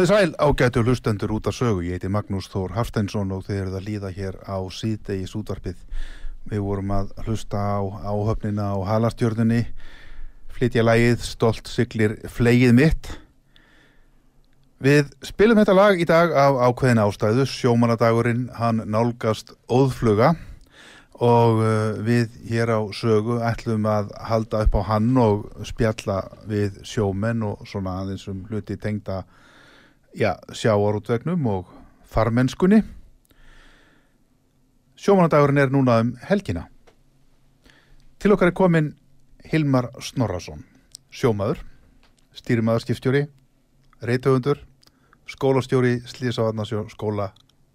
Komið sæl ágætu hlustendur út af sögu, ég heiti Magnús Þór Hafsteinsson og þið eruð að líða hér á síðdegis útvarpið. Við vorum að hlusta á áhöfnina á halastjörnunni, flytja lægið, stolt siglir flegið mitt. Við spilum þetta lag í dag af ákveðin ástæðu, sjómanadagurinn, hann nálgast óðfluga og uh, við hér á sögu ætlum að halda upp á hann og spjalla við sjómenn og svona aðeins um hluti tengda já, sjáarútvegnum og farmennskunni. Sjómanadagurinn er núna um helgina. Til okkar er komin Hilmar Snorrason, sjómaður, stýrimaður skipstjóri, reytöfundur, skólastjóri Slísavarnasjó skóla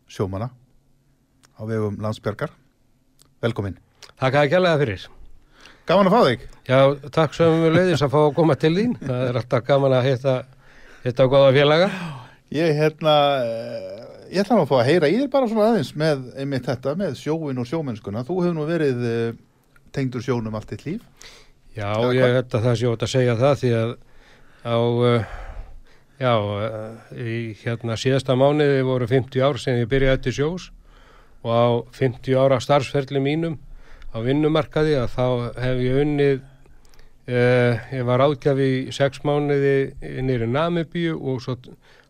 sjómana á vegum landsbergar. Velkomin. Takk að ekki alveg fyrir. Gaman að fá þig. Já, takk sem við leiðis að fá að koma til þín. Það er alltaf gaman að hitta, hitta góða félaga. Ég, hérna, eh, ég ætla að fá að heyra í þér bara svona aðeins með einmitt þetta, með sjóin og sjómennskuna. Þú hefur nú verið eh, tengdur sjónum allt eitt líf. Já, Já ég held að það sé ótt að segja það því að á, eh, já, í hérna síðasta mánuði voru 50 ár sem ég byrjaði til sjós og á 50 ára starfsferðli mínum á vinnumarkaði að þá hef ég unnið Uh, ég var átkjaf í sex mánuði nýri Namibíu og svo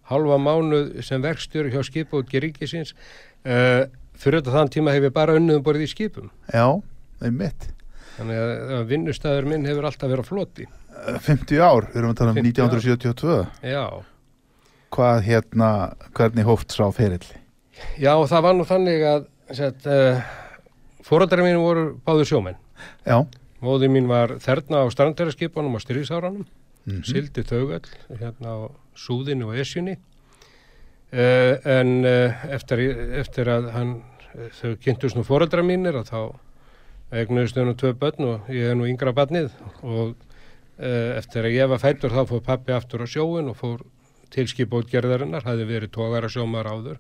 halva mánuð sem verkstjóri hjá skipótki ríkisins. Uh, fyrir þetta þann tíma hefur bara unnuðum borðið í skipum. Já, það er mitt Þannig að vinnustæður minn hefur alltaf verið á floti. 50 ár, við erum að tala um 1972 Já. Hvað hérna, hvernig hóft sá ferill? Já, það var nú þannig að uh, fóröldari mín voru báður sjómenn. Já. Móði mín var þerna á strandverðarskipunum á styrjísáranum mm -hmm. sildi þaugal hérna á súðinu og esjunni. Uh, en uh, eftir, eftir að hann, þau kynntust nú foreldra mínir að þá egnuðist nú tvö börn og ég er nú yngra barnið. Og uh, eftir að ég var fættur þá fór pappi aftur á sjóin og fór tilskipótgerðarinnar, hafði verið tókara sjómar áður.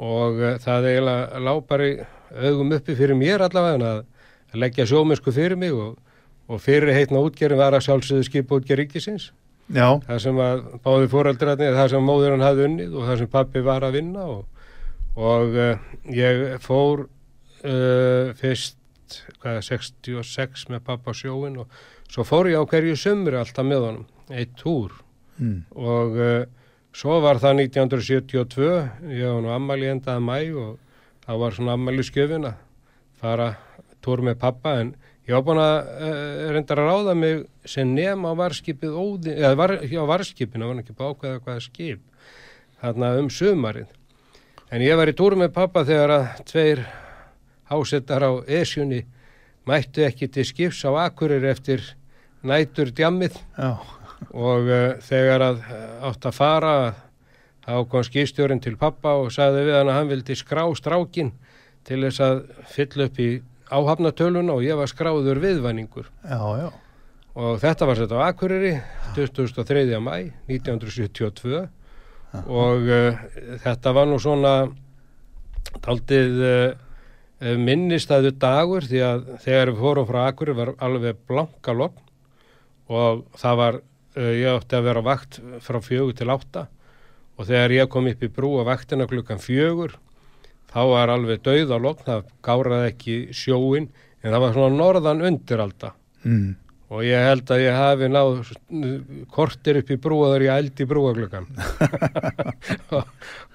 Og það eiginlega lápari augum uppi fyrir mér allavega að leggja sjómennsku fyrir mig og og fyrir heitna útgerðin var að sjálfsögðu skipa útgerð ríkisins Já. það sem að báði fóraldrarnir það sem móður hann hafði unnið og það sem pappi var að vinna og, og uh, ég fór uh, fyrst hvað, 66 með pappa sjóin og svo fór ég á hverju sömri alltaf með honum, eitt túr mm. og uh, svo var það 1972 ég var nú ammali endaði mæ og það var svona ammali skjöfin að fara túr með pappa en Ég var búin að uh, reynda að ráða mig sem á varskipið óði, eða var, á varskipinu, það var ekki bákvæða hvaða skip, þarna um sömarið. En ég var í túrum með pappa þegar að tveir hásettar á esjunni mættu ekki til skips á akkurir eftir nætur djammið Já. og uh, þegar að uh, átt að fara þá kom skipstjórin til pappa og sagði við hann að hann vildi skrá strákin til þess að fylla upp í áhafnatöluna og ég var skráður viðvæningur. Já, já. Og þetta var sett á Akureyri 2003. mæ 1972 já. og uh, þetta var nú svona aldrei uh, minnistæðu dagur því að þegar við fórum frá Akureyri var alveg blanka lokn og það var, uh, ég átti að vera vakt frá fjögur til átta og þegar ég kom upp í brú á vaktina klukkan fjögur þá var alveg dauð á lokn, það gáraði ekki sjóin en það var svona norðan undir alltaf mm. og ég held að ég hafi náð kortir upp í brúaður ég eldi brúaglökan og,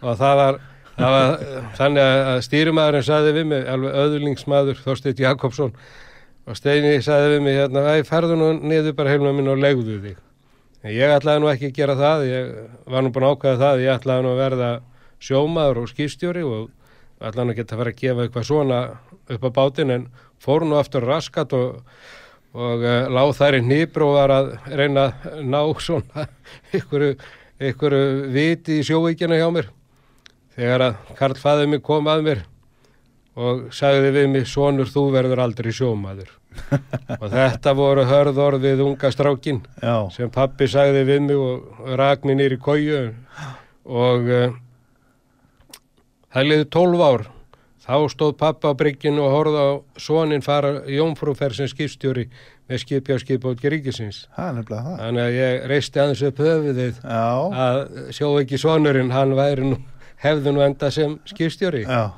og það var, það var þannig að stýrimæðurinn saði við mig, alveg öðulingsmaður Þorsteit Jakobsson og Steini saði við mig hérna, æ, ferðu nú niður bara heilum minn og legðu þig. En ég ætlaði nú ekki að gera það ég var nú búin að ákvæða það ég ætlaði nú að verða sjómaður og skýrstjóri og allan að geta fara að gefa eitthvað svona upp á bátinn en fór nú aftur raskat og, og uh, láð þær í nýbr og var að reyna að ná svona einhverju viti í sjóvíkjana hjá mér þegar að Karl fæðið mig kom að mér og sagði við mig sonur þú verður aldrei sjómaður og þetta voru hörðorð við unga strákin Já. sem pappi sagði við mig og rak mér nýri kóju og uh, Það liði tólf ár. Þá stóð pappa á bryggjinu og horfði á sonin fara jónfrúferð sem skipstjóri með skipi á skipbóti ríkisins. Þannig að ég reisti aðeins upp höfuðið Já. að sjó ekki sonurinn, hann væri nú, hefði nú enda sem skipstjóri. Já.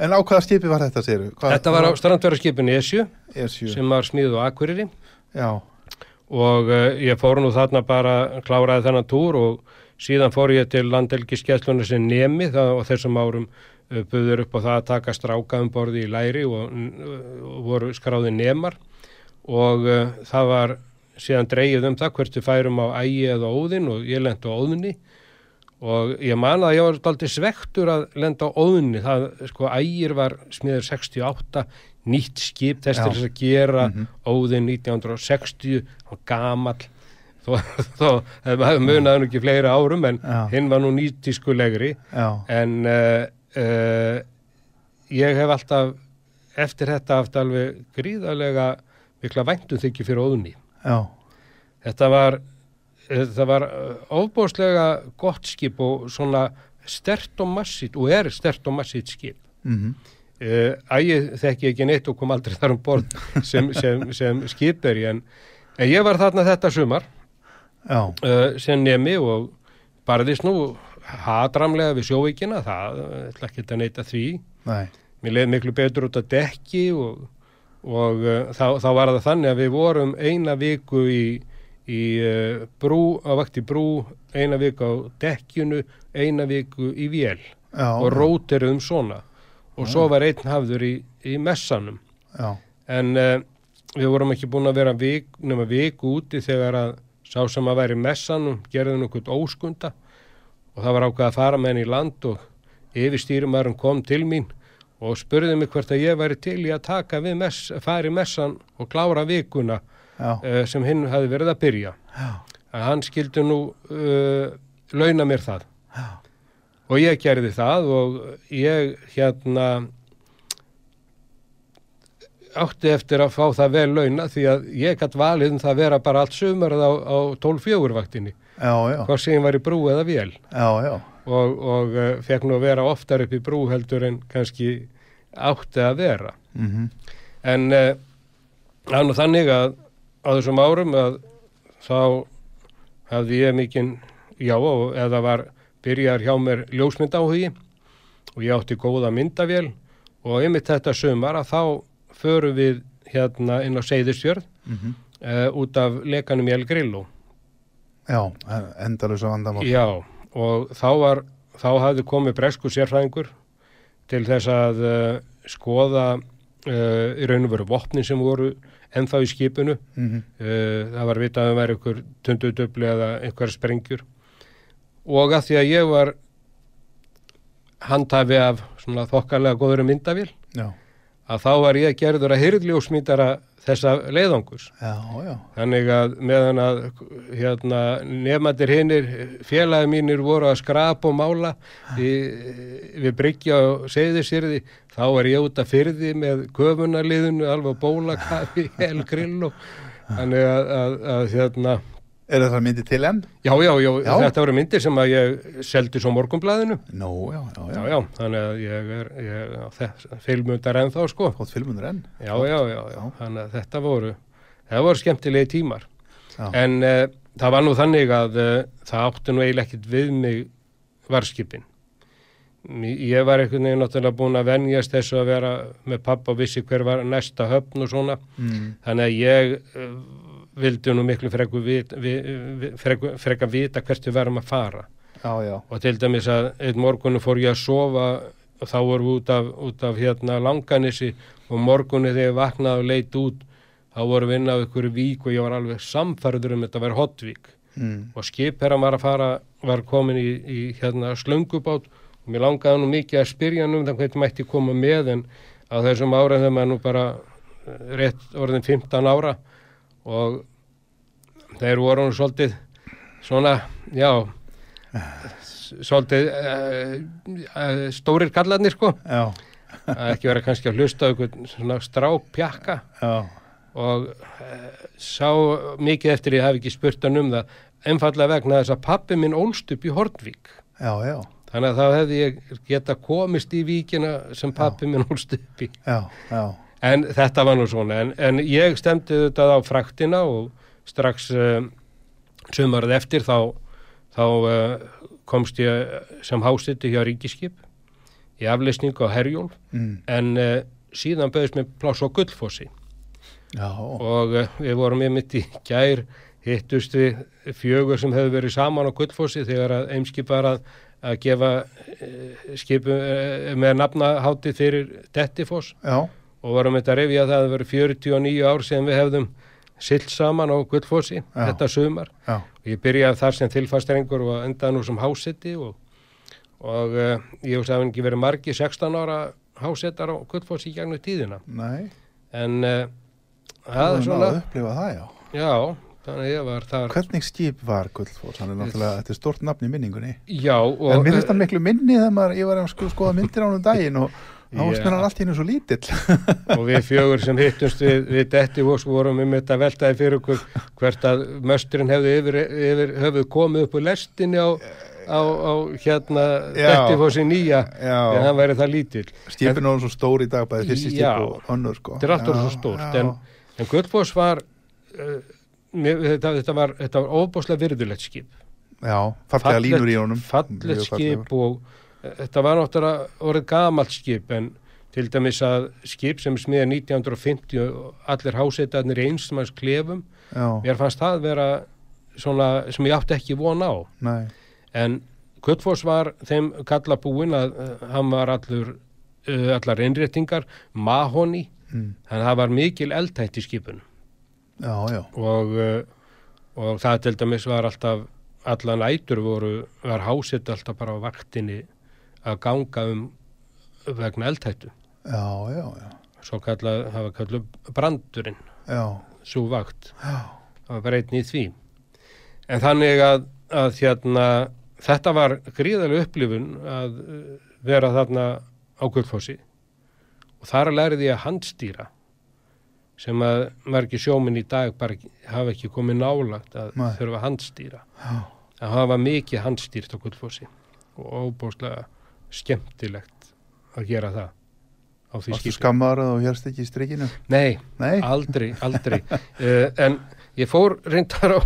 En á hvaða skipi var þetta, séru? Hvað, þetta var á strandverðarskipinu Esju, Esju sem var smíð á Akureyri. Já. Og uh, ég fór nú þarna bara, kláraði þennan túr og Síðan fór ég til landelgiskessluna sem nemi það og þessum árum uh, buður upp á það að taka stráka um borði í læri og, og voru skráði nemar. Og uh, það var síðan dreyið um það hvert við færum á ægi eða óðin og ég lendi á óðinni og ég man að ég var alltaf svektur að lenda á óðinni það sko ægir var smiður 68 nýtt skip þess til þess að gera mm -hmm. óðin 1960 og gamal þó hefur munaðan ekki fleiri árum en Já. hinn var nú nýtískulegri. En uh, uh, ég hef alltaf eftir þetta haft alveg gríðarlega mikla væntum þykki fyrir óðunni þetta var þetta var ofbóslega gott skip og svona stert og massít og er stert og massít skip. Mm -hmm. uh, ægið þekki ekki neitt og kom aldrei þar um borð sem, sem, sem skiperi en, en ég var þarna þetta sumar uh, sem nemi og barðist nú hatramlega við sjóvíkina það ætla ekki að neyta því Nei. mér leiði miklu betur út að dekki og, og uh, þá, þá var það þannig að við vorum eina viku í, í uh, brú, á vakti brú eina viku á dekkjunu eina viku í vél Já, og rótirum svona og Já. svo var einn hafður í, í messanum Já. en uh, við vorum ekki búin að vera vik, nema viku úti þegar að sá sem að væri messanum gerði nokkuð óskunda og það var ákveð að fara með henni í land og yfirstýrumarum kom til mín og spurði mig hvert að ég væri til í að taka við mess, fari messan og klára vikuna uh, sem hinn hafi verið að byrja Já. að hann skildi nú uh, launa mér það Já. og ég gerði það og ég hérna átti eftir að fá það vel launa því að ég gætt valið um það að vera bara allt sumarð á, á 12-4 vaktinni. Hvort sem ég var í brú eða vél. Já, já, og, og uh, fekk nú að vera oftar upp í brú heldur en kannski átti að vera. Mhm, en uh, er nú þannig að á þessum árum að þá hafði ég mikinn já og eða var byrjar hjá mér ljósmynd áhugi og ég átti góða myndavél og einmitt þetta sumar að þá förum við hérna inn á Seyðisjörð mhm, uh, út af lekanum í El Grillo. Já, endalus á vandamál. Já, og þá var þá hafði komið bresku sérfræðingur til þess að uh, skoða uh, í raun og veru vopnin sem voru ennþá í skipinu. Mhm, uh, það var vitað að það væri einhver tundudubli eða einhver sprengjur. Og að því að ég var handhafi af svona þokkalega góður myndavél já, að þá var ég gerður að hyrðljósmyndara þessa leiðangus já, já, Þannig að meðan að hérna, nefnandir hinnir, félagi mínir voru að skrapa og mála í, við Bryggja og Seyðisýrði, þá var ég út að fyrði með köfunarliðinu, alveg bólakafi, helgrill og þannig að, að, að hérna, Er það myndið til enn? já, já, já, Já. þetta voru myndir sem að ég seldi svo morgunblæðinu. Nó, já, já, já, Já, já, þannig að ég er, ég, þess, filmundar ennþá, sko. Fótt filmunur enn? Já, já, já, já, þannig að þetta voru, það voru skemmtilegi tímar. Já. En uh, það var nú þannig að uh, það átti nú eiginlega ekkit við mig varskipin. Ég var einhvern veginn náttúrulega búin að venjast þessu að vera með pappa og vissi hver var næsta höfn og svona. Mm, Þannig að ég uh, vildi nú miklu freku vit, vi, vi, freku, freka vita hvert við varum að fara. já, já, Og til dæmis að einn morgunu fór ég að sofa og þá vorum við út af, út af hérna langanissi og morgunu þegar ég vaknaði og leit út þá vorum við inn á ykkur vík og ég var alveg samfærður um þetta að vera hotvík. Mm, og skipherran var að fara var komin í, í hérna slöngubát og mér langaði nú mikið að spyrja hann um það hvernig mætti koma með en á þessum ára þegar maður nú bara eh, rétt orðin 15 ára og þeir voru nú svolítið svona, já svolítið uh, uh, stórir kallarnir sko. Já, að ekki vera kannski að hlusta einhvern svona strápjakka já, og uh, sá mikið eftir ég hafi ekki spurt hann um það einfallega vegna þess að pappi minn ólst upp í Hortvík já, já, þannig að þá hefði ég geta komist í víkina sem pappi minn ólst upp í. Já, já, en þetta var nú svona. En, en ég stemdi þetta á fraktina og strax uh, sumarið eftir þá, þá uh, komst ég sem hásiti hjá Ríkiskip í afleysningu á Herjólf. Mm, en uh, síðan bauðist mér pláss á Gullfossi. Já, og uh, við vorum ég mitt í gær hittust við fjögur sem hefur verið saman á Gullfossi þegar að Eimskip var að, að gefa skipu uh, með nafnahátti fyrir Dettifoss. Já, og vorum þetta að rifja það að það verið 49 ár sem við hefðum silt saman á Gullfossi Já. þetta sumar já, og ég byrjaði þar sem þilfastrengur og endaði nú sem hásetti og, og uh, ég það ekki verið margi 16 ára hásettar á Gullfossi í gegnum tíðina nei, en uh, það er hefur svona að upplifa það, já. já, þannig að ég var þar Hvernig skip var Gullfoss? Hann er náttúrulega, þetta er stort nafn í minningunni. já og en mér finnst hann miklu minni þegar maður, ég var að sko, skoða myndir á hann um daginn og hann allt í hennu svo lítill. og við fjögur sem hittumst við, við Dettivós vorum um þetta veltaði fyrir okkur hvert að mösturinn hefði yfir, yfir höfuð komið upp úr lestinni á, á, á hérna Já. Dettivósi nýja Já. en hann væri það lítill Skipin er svo stór í dag, bæði fyrsti Já. skip og önnur, sko. þetta er alltaf Já, svo stórt en, en Gullfoss var uh, þetta, þetta var, þetta var óbúslega virðulegt skip Já, fallega línur í honum. fallet skip og þetta var náttúrulega orðið gamalt skip en til dæmis að skip sem smiða 1950 og allir hásetarnir í einsmanns klefum mér fannst það vera svona sem ég átti ekki von á. Nei, en Guttfoss var þeim kalla búin að uh, hann var allur uh, allar innréttingar mahoni, mm. þannig að það var mikil eldhætt í skipun já, já, og, uh, og það til dæmis var alltaf allan ætur voru, var hásett alltaf bara á vaktinni að ganga um vegna eldhættu. Já, já, já, svo kallað, það var kallað brandurinn já, svo vakt. Það var bara einn í því. En þannig að, að hérna, þetta var gríðarlega upplifun að uh, vera þarna á Guldfossi og þar lærði ég að handstýra sem að margir sjóminn í dag bara hafa ekki komið nálagt að Nei. þurfa að handstýra. Já. að hafa mikið handstýrt á Guldfossi og óbúslega skemmtilegt að gera það á því skipi. skammarað og hérst ekki í strikinu? Nei, Nei? aldrei, aldrei uh, en ég fór reyndar á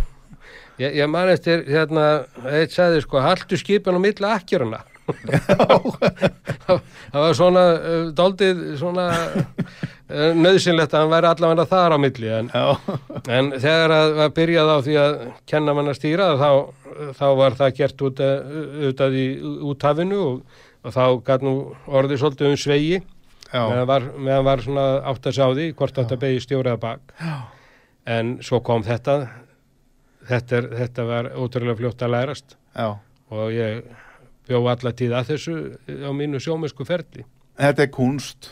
ég, ég man eftir hérna, eitt sagði sko haldu skipin á milli akkjöruna það var svona uh, daldið svona uh, nöðsynlegt að hann væri allavega þar á milli en, en þegar að var byrjað á því að kenna mann að stýra þá, þá var það gert út, að, út að í úthafinu og, og þá gæt nú orðið svolítið um svegi Já. meðan var, meðan var svona átt að sá því hvort átt að beigja stjóriða bak Já. en svo kom þetta þetta, er, þetta var ótrúlega fljótt að lærast Já. og ég bjó alla tíð að þessu á mínu sjómennsku ferli Þetta er kunst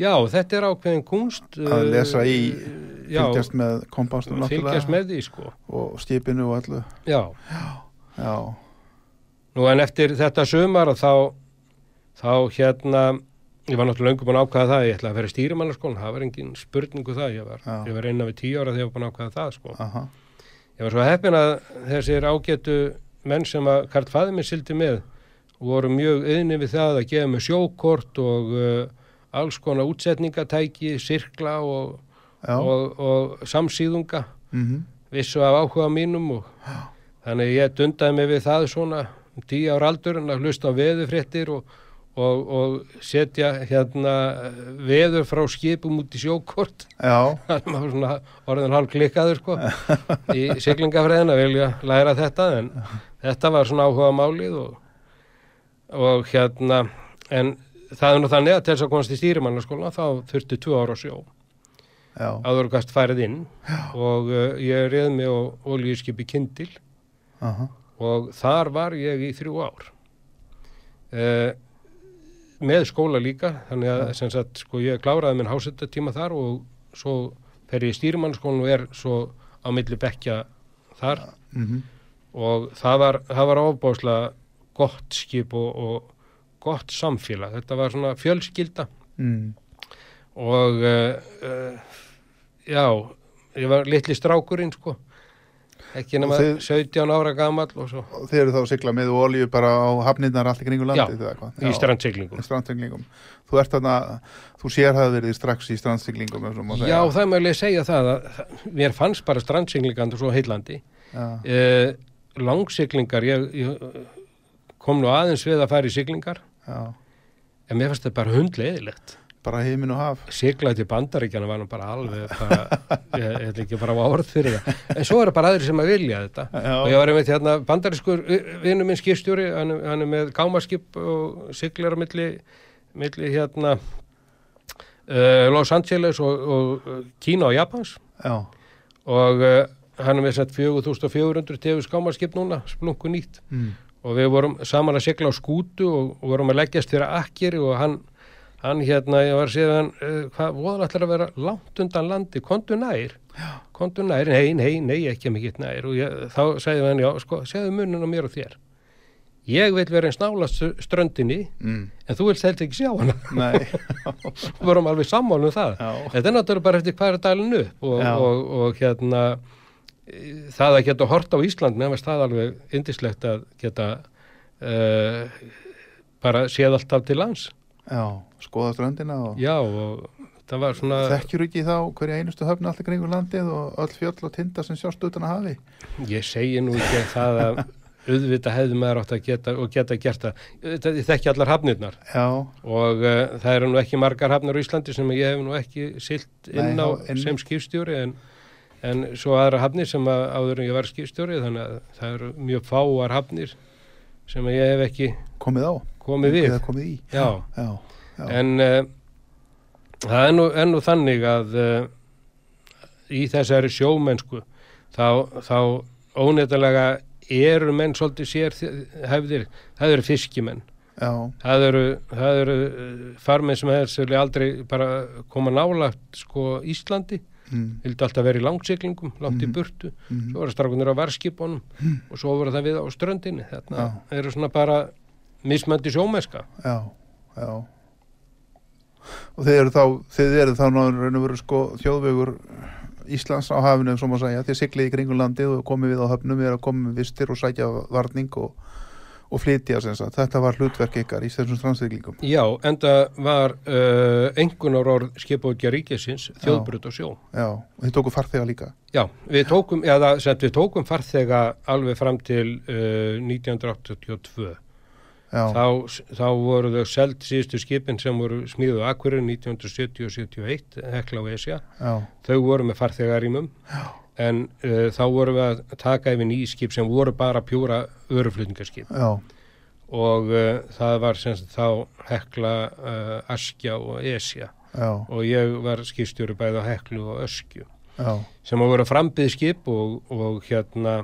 Já, þetta er ákveðin kunst að lesa í, já, fylgjast með kompástum fylgjast með því sko og skipinu og allu. Já, Já. nú en eftir þetta sumar þá þá hérna ég var náttúrulega löngu búin að ákvaða það ég ætlaði að vera stýrimannarskólan, það var engin spurningu það ég var, ég var innan við tíu ára þegar ég var búin að ákvaða það sko. Ég var svo heppin að þessir ágætu menn sem að Karl Fæði minn sildi með voru mjög yðni við það að gefa mig sjókort og uh, alls konar útsetningatæki, sirkla og, og, og samsýðunga Mm vissu af áhuga mínum og þannig ég dundaði mig við það svona um tíu ára aldur en að hlusta á veðurfréttir og, og, og setja hérna veður frá skipum út í sjókort Já. þannig að svona orðin hálf klikkaður sko í siglingafræðin að vilja læra þetta en þetta var svona áhuga málið og, og hérna en það er nú þannig að til þess að komast í stýrimannarskóla þá þurfti tvö ára sjó Já. áður og gast færið inn og uh, ég reið mig á olíuskipi Kindil Aha. og þar var ég í þrjú ár uh, með skóla líka þannig að sem sagt sko ég kláraði minn hásetatíma þar og svo fer ég í stýrimannskólan og er svo á milli bekkja þar. Mm og það var, það var ofbáslega gott skip og, og gott samfélag, þetta var svona fjölskylda. Mm. og uh, uh, já, ég var litli strákurinn sko ekki nema þið- 17 ára gamall og svo Og Þið eru þá að sigla með olíu bara á hafnirnar allt í kringu Já, eða hvað? í strandsiglingum strandsiglingum. Þú ert þarna, þú sér það verið strax í strandsiglingum Já, það er mögulega að segja það að mér fannst bara strandsiglingandur svo heillandi Já. uh, langsiglingar ég, ég kom nú aðeins við að fara í siglingar Já. en mér fannst þetta bara hundleiðilegt Bara heimin og haf. sigla til bandaríkjana var nú bara alveg bara, ég, ætla ekki bara hafa orð fyrir það en svo eru bara aðri sem að vilja þetta Já. og ég var einmitt hérna bandarískur vinnu minn skipstjóri, hann, hann er með gámaskip og siglar á milli, milli hérna uh, Los Angeles og, og uh, Kína og Japans Já. og uh, hann er með sett 4400 tefus gámaskip núna, splunku nýtt Mm. og við vorum saman að sigla á skútu og, og vorum að leggjast fyrir akkeri og hann, hann hérna, ég var hann, uh, hvað voðan ætlar að vera langt undan landi, kontu nær. Kontu nær, nei, nei, nei, ekki mikið nær. Og ég, þá segði hann, já, sko segðu munin á mér og þér. Ég vil vera eins nálast ströndinni Mm. en þú vilt heldur ekki sjá hana. Við vorum alveg sammála um það. Já. þetta er náttúrulega bara eftir hvað er dalinu og, Já. og, og hérna e, það að geta hort á Ísland nefnast það alveg indislegt að geta uh, bara séð alltaf til lands Já. Skoða ströndina og já og það var svona þekkjur ekki þá hverja einustu höfn allt í kringu landið og öll fjöll og tinda sem sjást utan að hafi. ég segi nú ekki það að auðvitað hefði maður átt að geta og geta gert það, ég þekki allar hafnirnar Já. og uh, það eru nú ekki margar hafnir á Íslandi sem ég hef nú ekki silt inn Nei, á já, inn- sem skipstjóri en, en svo aðra hafnir sem að áður en ég var skipstjóri þannig að það eru mjög fáar hafnir sem að ég hef ekki Komið á. komið við komið í. já, Já. Já. en uh, það er nú, er nú þannig að uh, í þessari sjómennsku þá, þá óneittalega eru menn svolítið sér hefðir, það eru fiskimenn Já. það eru, það eru uh, farmið sem hefur aldrei bara koma nálagt sko Íslandi mm. vildi alltaf vera í langsiklingum langt í Mhm. burtu, Mhm. svo voru strákunir á varskipunum og svo voru það við á ströndinni þetta Já. eru svona bara mismöndi sjómeska já, já. Og þið eru þá þið eru þá náður veru sko þjóðvegur Íslands á hafinu sem að segja, þið siglið í kringum landið og komið við á höfnum, við erum að koma við vistir og sækja varning og, og flytja þetta var hlutverk ykkar í þessum strandsiglingum. Já, enda var uh, engunar orð skipókja ríkisins þjóðbrut og sjó. Já, og þið tóku farþega líka. Já, við tókum, eða, sem við tókum farþega alveg fram til uh, 1982 já, þá, þá voru þau seld síðustu skipin sem voru smíðu akkurir 1970 og 71 Hekla og Esja, þau voru með farþegarímum. En uh, þá voru við að taka yfir nýskip sem voru bara pjúra öruflutningarskip já, og uh, það var sem sagt þá Hekla, uh, Askja og Esja. Já, og ég var skipstjóri bæði á Heklu og Öskju. Já, sem að voru frambið skip og, og hérna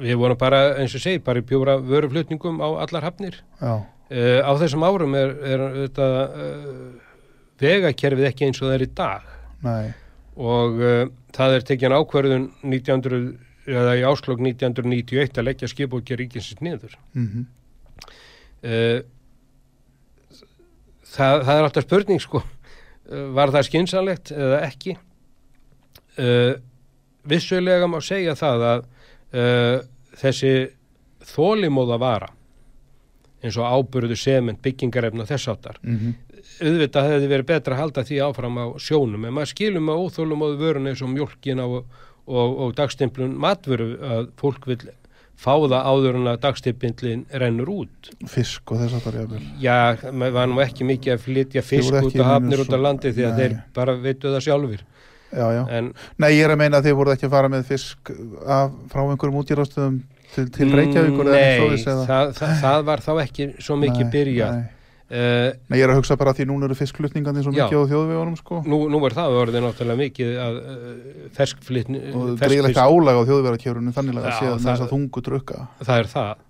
við vorum bara eins og segir bara í pjúra vöruflutningum á allar hafnir. Uh, á þessum árum er, er þetta uh, vegakerfið ekki eins og það er í dag. Nei, og uh, það er tekjan ákverðun 1900 eða í áslokk 1991 að leggja skipbókja ríkinsins niður. Mhm, uh, það, það er alltaf spurning sko. Var það skynsanlegt eða ekki? Vissulega má segja það að uh, þessi þólimóða vara eins og ábyrðu sement byggingarefna þess áttar mhm, auðvitað hefði verið betra að halda því áfram á sjónum en maður skilum að óþólumóðu vörun eins og mjólkina og, og, og dagstemplun matvöru að fólk vil fá það áður en að dagstemplin rennur út fisk og þess að það er jafnvel Já, maður var nú ekki mikið að flytja fisk út á hafnir út á landi því að Nei. þeir bara veitu það sjálfur. Já, já, En nei ég er að meina að þið voru ekki að fara með fisk af, frá einhverjum útjárastöðum til, til Reykjavíkur nei, svoleiðis eða- það, það, það var þá ekki svo mikið Nei, byrjað. nei. Uh, Nei, ég er að hugsa bara að því núna eru fiskflutningandi svo Já. mikið á þjóðvegunum sko nú, nú var það orðið náttúrulega mikið að uh, ferskflytni, og greiðlegt álag á þjóðvegarkjörunum þannig að Já, það- þess að þungu drukka það er það.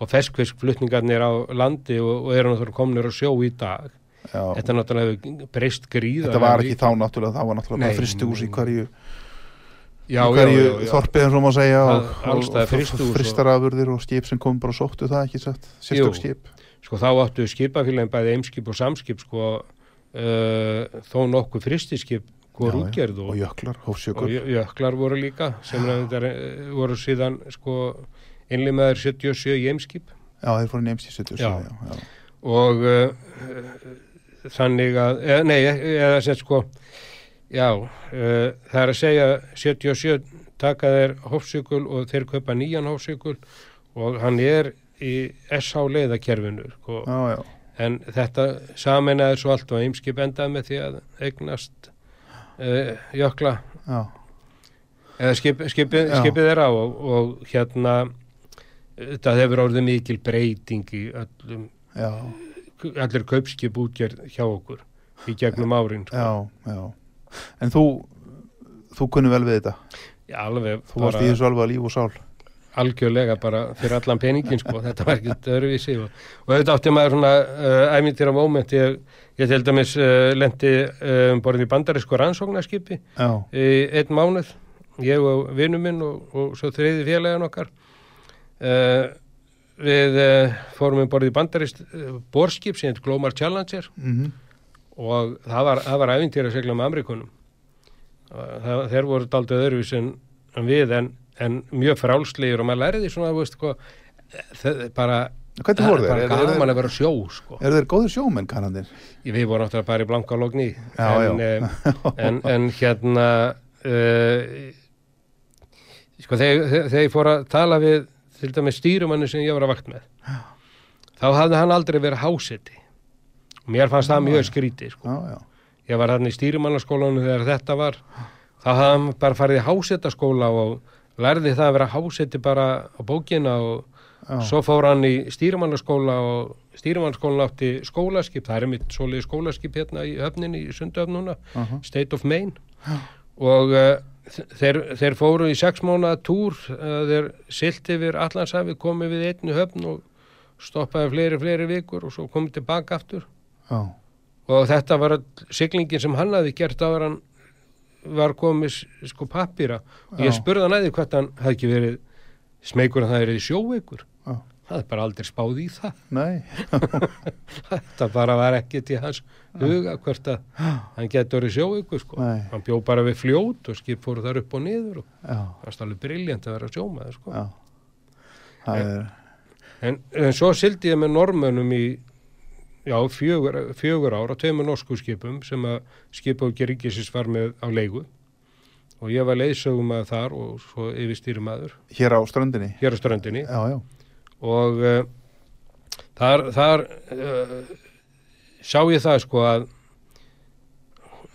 Og ferskfiskflutningarnir á landi og, og eru náttúrulega komnir á sjó í dag. Já, Þetta náttúrulega hefur breyst gríða. þetta var ekki þá náttúrulega, það var náttúrulega Nei, bara fristihús í hverju, já, í hverju já, já, já. þorpið eins og má segja og, og, og og- fristarafurðir og skip sem kom bara og sóttu það ekki satt, sérstök skip Sko þá áttu skipafélagin bæði eimskip og samskip sko uh, þó nokkuð fristiskip já. útgerð og og, jöklar, og jöklar voru líka sem reyndar, eh, voru síðan sko innlimaður 77 í eimskip já, þeir fóru nefnst í 77 Já. já, já. og uh, þannig að eða, nei, eða sem sko já, uh, það er að segja 77 taka þeir hófsjökul og þeir kaupa nýjan hófsjökul og hann er í SH leiðakerfinu sko, já, já, en þetta saminnaði svo allt og eimskip endaði með því að eignast uh, jökla. Já, eða skip, skipið, Já. skipið þeirra og, og hérna þetta hefur orðið mikil breyting í öllum, já, allir kaupskip útgerð hjá okkur í gegnum árin sko. já, já. en þú þú kunni vel við þetta? Já, alveg þú varst í þessu alveg að líf og sál. Algjörlega bara fyrir allan peningin sko, þetta var ekkert öðruvísi og, og þetta átti maður svona uh, æmyndir á móment ég, ég til dæmis uh, lendi uh, um borðin í bandarísku rannsóknarskipi já, í einn mánuð ég og vinnu minn og, og svo þriði félagan okkar. Uh, við uh, fórum um borðið bandarist uh, borskip sem heit Glomar Challenger mhm og það var, það var æfintýra að segla með Amerikunum það, þeir voru daldið öðruvís en, en við en, en mjög frálslegir og maður læriði svona veist, sko, það, bara hvernig voru það þeir? er Er, gaman að vera sjó sko. er þeir góðir sjómenn kannandir? við vorum náttúrulega bara í blanka logni en, eh, en, en hérna uh, sko þegar, þegar þegar ég fór að tala við til dæmis stýrumanni sem ég var að vakt með. Þá hafði hann aldrei verið háseti. Og mér fannst það mjög skrítið sko. já, já, ég var hann í stýrumannaskólanum þegar þetta var. Þá hafði hann bara farið í hásetaskóla og lærði það að vera háseti bara á bókina og já, Svo fór hann í stýrimannaskóla og stýrimannaskólan átti skólaskip, það er mitt svoleiði skólaskip hérna í höfninni í Sundöfn núna, aha, State of Maine. Og uh, þeir, þeir fóru í sex mánuða túr, uh, þeir silt yfir Allandshafi, komið við einni höfn og stoppaði fleiri, fleiri vikur og svo komið tilbaka aftur. Já, og þetta var siglingin sem hann hafi gert áður hann var komið sko pappýra og ég spurði hann aðeins hvað hann hafði ekki verið smegur að það er í sjóveikur. Það er bara aldrei spáð í það. Nei, þetta bara var ekki til hans huga hvert að hann getur í sjóveikur sko. Nei. hann bjó bara við fljót og skip fóru þar upp og niður og það var alveg briljant að vera sjómaður sko. Það er, en, en svo sildi ég með normönum í já, fjögur, fjögur ár á tveimur norsku skipum sem að skipauki ríkisins var með á leigu. Og ég var leiðsögum að þar og svo yfirstýrumadur hér á ströndinni? Hér á ströndinni. Já, já, og uh, þar, þar uh, sá ég það sko að,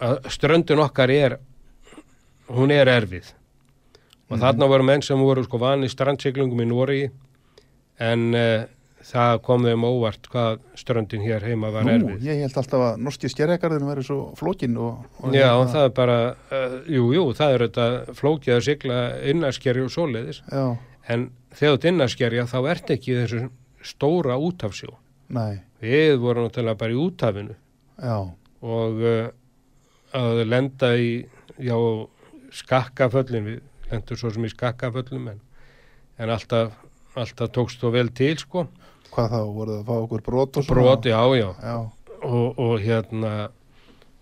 að ströndin okkar er hún er erfið. Og þarna voru menn sem voru sko vanið strandsiklungum í Nóri en uh, það kom þeim óvart hvað ströndin hér heima var nú, erfið. ég held alltaf að norski skerjagarðinu verið svo flókin og, og Já, hérna- það er bara, uh, jú, jú, það er þetta flókið að sigla innaskerju og svoleiðis. Já, en þegar ert innaskerja þá ert ekki þessu stóra útafsjó nei, Við vorum náttúrulega bara í útafinu já, og uh, að lenda í, já, skakkaföllin, við lendum svo sem í skakkaföllum en, en alltaf, alltaf tókst þú vel til, sko. hvað þá voruð að fá okkur brot og svona? Brot, já, já, Já, og, og hérna,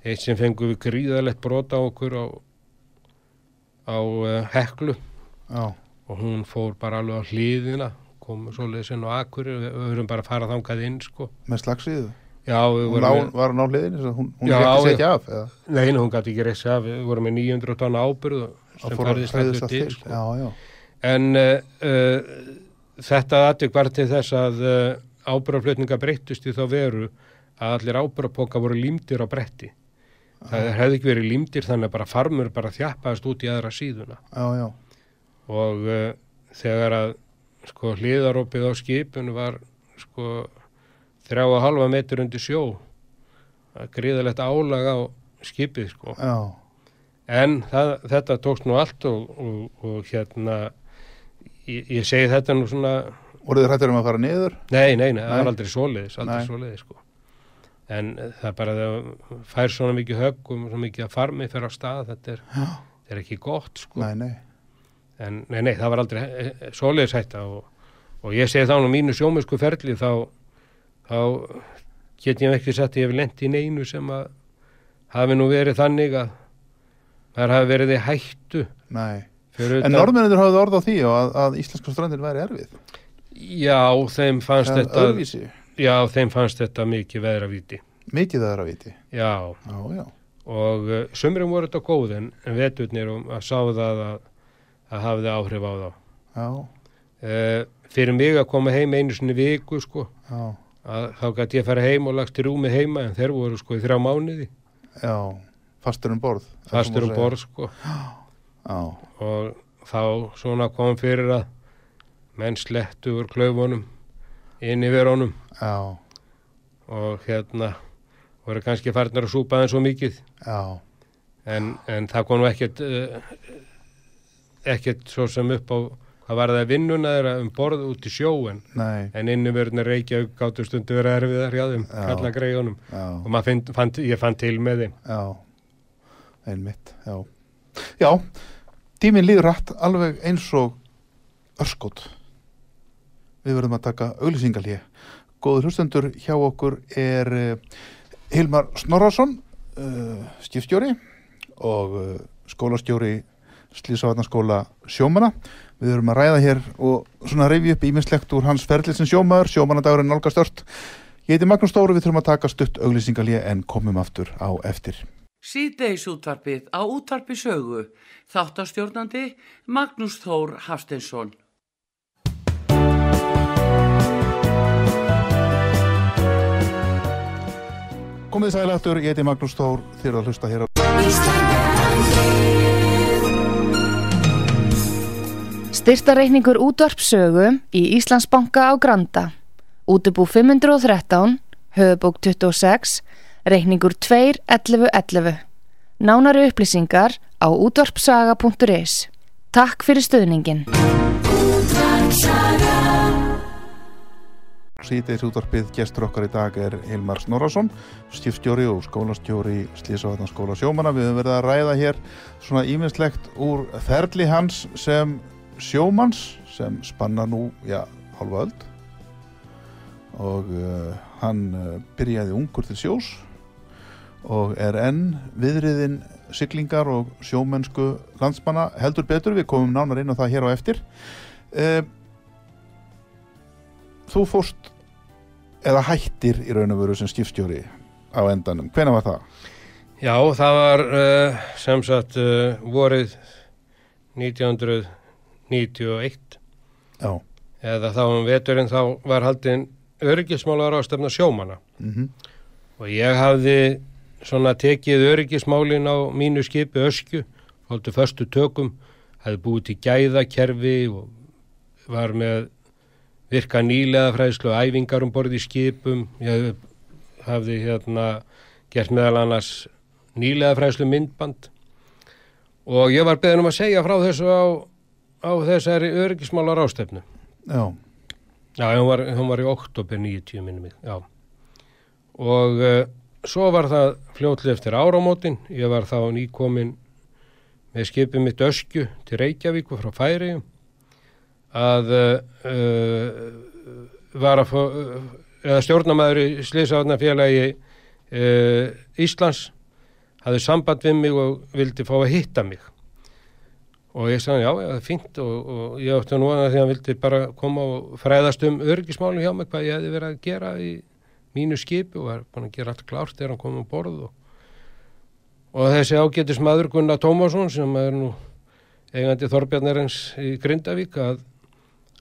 eitt sem fengum við gríðalegt brot á okkur á, á uh, heklu. Já, og hún fór bara alveg á hlýðina, kom svoleiðis inn á akkurir, við, höfum bara að fara þangað inn, sko. með slagsíðu Já, Hún lá, með... var hún á hliðinni, svo hún, hún sig já. ekki af eða? Nei, hún gæti ekki reysið af, við vorum með 900 tonna ábyrð Það sem færðist allur til, sko. Já, já, En uh, uh, þetta aðtök var til þess að uh, ábyrðarflutninga breyttust í þá veru að allir ábyrðarpoka voru límdir á bretti. Það hefði ekki verið límdir þannig að bara farmur bara þjappaðist út í aðra síðuna. já, já, Og uh, þegar að sko hliðarópið á skipinu var sko þrjá og halva metur undir sjó. Er gríðalegt álag á skipið sko. já, En það, þetta tókst nú allt og, og, og hérna, ég, ég segi þetta nú svona, voruð þið hrættir um að fara niður? nei, nei, nei, það var aldrei svoleiðis, aldrei Nei. svoleiðis, sko. En það er bara að það fær svona mikið höggum, svona mikið að farmi fyrir á stað, þetta er, er ekki gott, sko. Nei, nei, En nei, nei, það var aldrei eh, eh, svoleiðis hætta og, og ég segi þá nú mínu sjómennsku ferli, þá, þá get ég ekki sett ég hef lent í neinu sem að hafi nú verið þannig að það hafi verið í hættu nei. En norðmennir hafði orð á því að, að íslenska strandin væri erfið? Já, þeim fannst er þetta öðruvísi, Já, þeim fannst þetta mikið veðravíti mikið viti Já, Já, já, og uh, sumrum voru þetta góð en, en veturnir um að sá það að, að hafði áhrif á þá. Uh, Fyrir mig að koma heim einu í viku sko. Að, þá gæti ég fara heim og lagst í rúmi heima en þeir voru sko í þrjá mánuði. Já fastur um borð fastur um borð sko. Já, og þá svona kom fyrir að menn slettu úr klaufunum inn yfir honum já, og hérna voru kannski farnir að súpa þeim svo mikið. Já, en, en það kom nú ekkert uh, ekkert svo sem upp á hvað var það vinnuna þeirra um borð út í sjóen nei, en innumverðin Reykjavík gáttu stundu verið erfiðar hjá þeim, kalla greiðunum. Og maður finn, fann, ég fann til með þeim. Já. Einmitt, já. Já, tíminn líður rætt alveg eins og örskot. Við verðum að taka auglýsingalíu Góður hlustendur hjá okkur er uh, Hilmar Snorrason uh, skipstjóri og uh, skólastjóri Slísavarnaskóla sjómana Við erum að ræða hér og svona reyfi upp íminnslegt úr hans ferlið sem sjómaður, sjómanadagurinn nálgast stört. Ég heiti Magnús Stóri, við þurfum að taka stutt auglýsingalíu en komum aftur á eftir. Síðdeis útvarpið á útvarpi sögu. Þáttastjórnandi Magnús Þór Hafsteinsson. Komið sælættur, ég heiti Magnús Þór, eru að hlusta hér á Styrtareikningur útvarpsögu í Íslandsbanka á Granda. Útubú 513, höfubók 26, reikningur 2.11.11. Nánari upplýsingar á útvarpsaga.is. Takk fyrir stöðningin. síðdeis útvarpið gestur okkar í dag er Hilmar Snorarsson, stífstjóri og skólastjóri Slísavatna skóla sjómana. Við höfum verið að ræða hér svona íminnslegt úr ferli hans sem sjómanns sem spanna nú, já, halva öll og uh, hann uh, byrjaði ungur til sjós og er enn viðriðin syklingar og sjómennsku landsmanna. Heldur betur, við komum nánar inn á það hér á eftir. Uh, Þú fórst eða hættir í raun og veru sem skipstjóri á endanum, hvena var það? Já, það var uh, sem sagt uh, vorið 1900 91 Já. eða þá um veturinn þá var haldinn öryggismálar ástefna sjómana mm -hmm. og ég hafði svona tekið öryggismálin á mínu skipi ösku, fólktu förstu tökum hafði búið til gæðakerfi og var með virka nýlega fræðslu og æfingar um borði skipum ég hafði hérna gert meðal annars nýlega fræðslu myndband og ég var beðin um að segja frá þessu á á þessari öryggismálar ástefnu. Já. Já, hún var, hún var í oktober 90 minnum mig, já. Og uh, svo var það fljótlega eftir áramótin, ég var þá nýkomin með skipið mitt öskju til Reykjavíku frá Færiðum að uh, var að fá, eða stjórnamaður í Sliðsáðnafélagi uh, Íslands hafði samband við mig og vildi fá að hitta mig og ég sagði já, það er fínt og, og ég átti nú að því að hann vildi bara koma og fræðast um örgismálum hjá mig hvað ég hefði verið að gera í mínu skipi og var búin að gera allt klárt þegar hann kom um borð og, og þessi ágætis maður Gunnar Tómasson sem er nú eigandi Þorbjarnarins í Grindavík að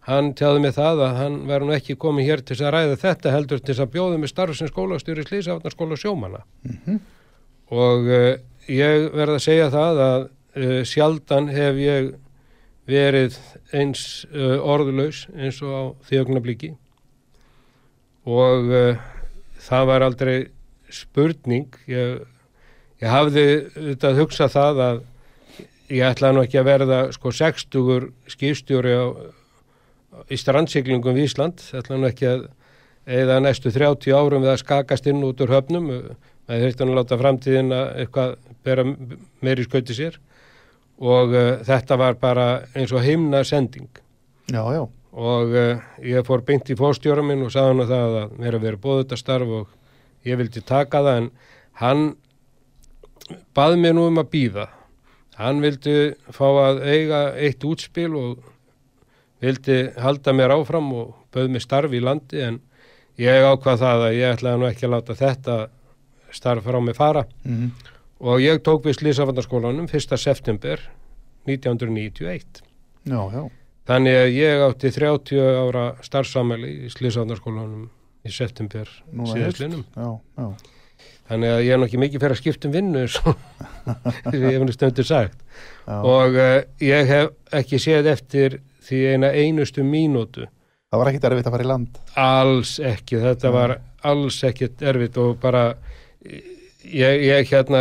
hann tjáði mig það að hann verður nú ekki komið hér til að ræða þetta heldur til að bjóða mig starf sem skólastjóri Slísafnarskóla sjómanna Mm -hmm. og uh, ég verð að segja það að uh, sjaldan hef ég verið eins uh, orðlaus eins og á þjóknabliki og uh, það var aldrei spurning. Ég, ég hafði þetta hugsað það að ég ætlaði nú ekki að verða sko 60 skipstjóri á, í strandsiklingum við Ísland. Ætlaði nú ekki að eða næstu 30 árum við að skakast inn út úr höfnum. Maður þurfti að láta framtíðin að eitthvað bera meiri skauti sér og uh, þetta var bara eins og himna sending Já, já. og uh, ég fór beint í fórstjóra minn og sagði hann að það að mér að vera bóð þetta starf og ég vildi taka það en hann baði mér nú um að býða hann vildi fá að eiga eitt útspil og vildi halda mér áfram og bauð mér starf í landi en ég ákvað það að ég ætlaði nú ekki að láta þetta starf frá mig fara. Mm og ég tók við Slísafandarskólanum 1. september 1991 Já, já. þannig að ég átti 30 ára starfsamæli í Slísafandarskólanum í september já. þannig að ég er nokkið mikið fyrir að skipta um vinnu og ég hef nú stöndur sagt já. og uh, ég hef ekki séð eftir því eina einustu mínútu Það var ekkit erfitt að fara í land. alls ekki, þetta var alls ekkit erfitt og bara ég, ég hérna